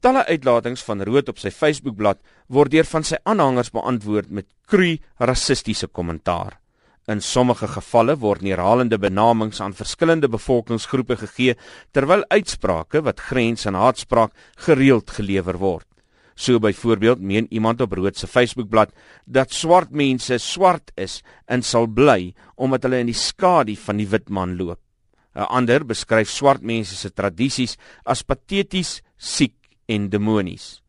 Talle uitlatings van Rood op sy Facebookblad word deur van sy aanhangers beantwoord met kru rassistiese kommentaar. In sommige gevalle word herhalende benamings aan verskillende bevolkingsgroepe gegee terwyl uitsprake wat grens aan haatspraak gereeld gelewer word. So byvoorbeeld meen iemand op Rood se Facebookblad dat swart mense swart is en sal bly omdat hulle in die skadu van die wit man loop. 'n Ander beskryf swart mense se tradisies as pateties, siek en demonies.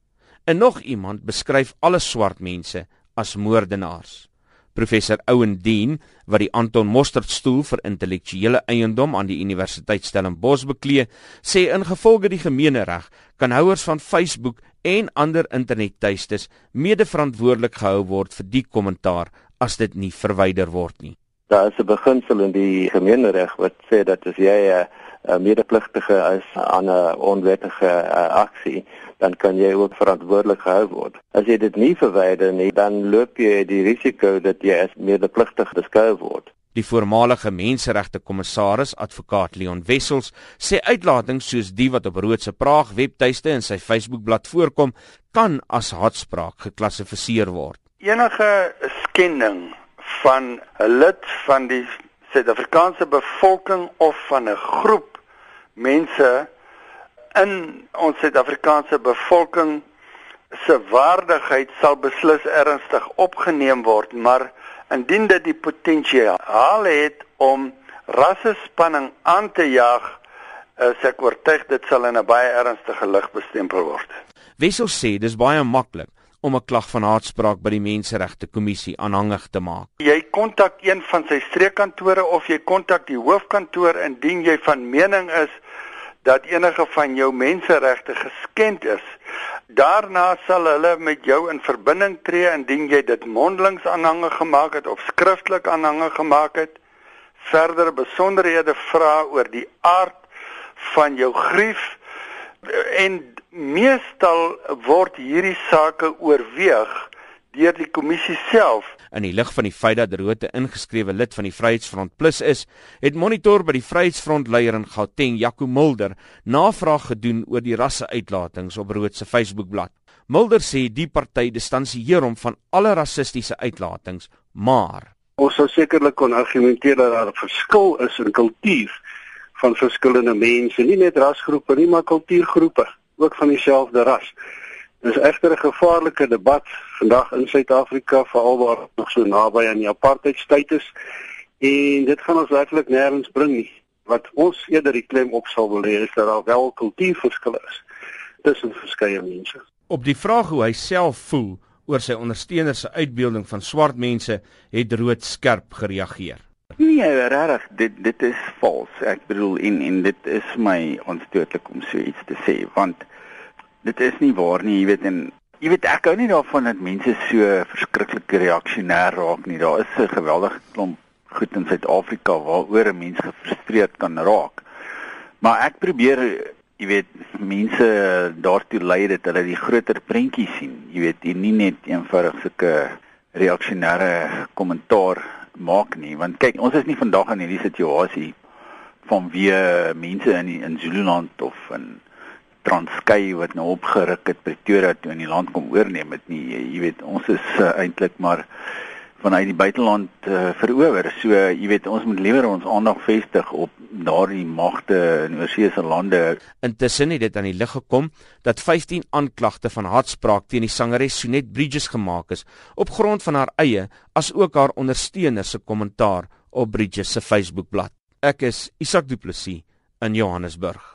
En nog iemand beskryf alle swart mense as moordenaars. Professor Owen Dean, wat die Anton Mostert stoel vir intellektuele eiendom aan die Universiteit Stellenbosch beklee, sê ingevolge die gemeenereg kan houers van Facebook en ander internettuistes mede-verantwoordelik gehou word vir die kommentaar as dit nie verwyder word nie. Daar is 'n beginsel in die gemeenereg wat sê dat as jy 'n uh, medepligtige is aan 'n onwettige uh, aksie, dan kan jy ook verantwoordelik gehou word. As jy dit nie verwyder nie, dan loop jy die risiko dat jy as medepligtig beskou word. Die voormalige menseregte kommissaris, advokaat Leon Wessels, sê uitlatings soos die wat op Rood se Praag webtuiste en sy Facebookblad voorkom, kan as haatspraak geklassifiseer word. Enige skending van 'n lid van die Suid-Afrikaanse bevolking of van 'n groep mense in ons Suid-Afrikaanse bevolking se waardigheid sal beslis ernstig opgeneem word, maar indien dit die potensiaal het om rassespanning aan te jaag, is ek oortuig dit sal in 'n baie ernstige lig bestempel word. Wessel sê dis baie maklik om 'n klag van haatspraak by die Menseregte Kommissie aanhangig te maak. Jy kontak een van sy streekkantore of jy kontak die hoofkantoor indien jy van mening is dat enige van jou menseregte geskend is. Daarna sal hulle met jou in verbinding tree indien jy dit mondelings aanhangig gemaak het of skriftelik aanhangig gemaak het. Verdere besonderhede vra oor die aard van jou grief en meestal word hierdie sake oorweeg deur die kommissie self. In die lig van die feit dat Rote ingeskrewe lid van die Vryheidsfront Plus is, het Monitor by die Vryheidsfront leier in Gauteng, Jaco Mulder, navraag gedoen oor die rasse-uitlatings op Rote se Facebookblad. Mulder sê die party distansieer hom van alle rassistiese uitlatings, maar ons sou sekerlik kon argumenteer dat daar 'n verskil is in kultuur van verskillende mense, nie net rasgroepe nie, maar kultuurgroepe, ook van dieselfde ras. Dis egter 'n gevaarlike debat vandag in Suid-Afrika veral waar nog so naby aan die apartheidstyd is en dit gaan ons werklik nêrens bring nie. Wat ons eerder die klem op sal wil hê is dat daar wel kultuurverskille is tussen verskeie mense. Op die vraag hoe hy self voel oor sy ondersteuners se uitbeelding van swart mense, het Rood skerp gereageer. Nee, regtig, dit dit is vals. Ek bedoel en en dit is my onstootlik om so iets te sê want dit is nie waar nie, jy weet en jy weet ek hou nie daarvan dat mense so verskriklik reaksionêr raak nie. Daar is 'n geweldige klomp goed in Suid-Afrika waaroor 'n mens gefrustreerd kan raak. Maar ek probeer jy weet mense daartoe lei dat hulle die groter prentjie sien. Jy weet, jy nie net eenvoudig sulke reaksionêre kommentaar maak nie, want kyk, ons is nie vandag in hierdie situasie van wie mense in die, in Zululand of in Transkei wat nou opgeruk het Pretoria toe in die land kom oorneem het nie. Jy weet, ons is uh, eintlik maar vanuit die buiteland uh, verower. So jy weet, ons moet liewer ons aandag vestig op daardie magte in oorseese lande. Intussen het dit aan die lig gekom dat 15 aanklagte van haatspraak teen die sangeres Sonet Bridges gemaak is op grond van haar eie as ook haar ondersteuners se kommentaar op Bridges se Facebookblad. Ek is Isak Du Plessis in Johannesburg.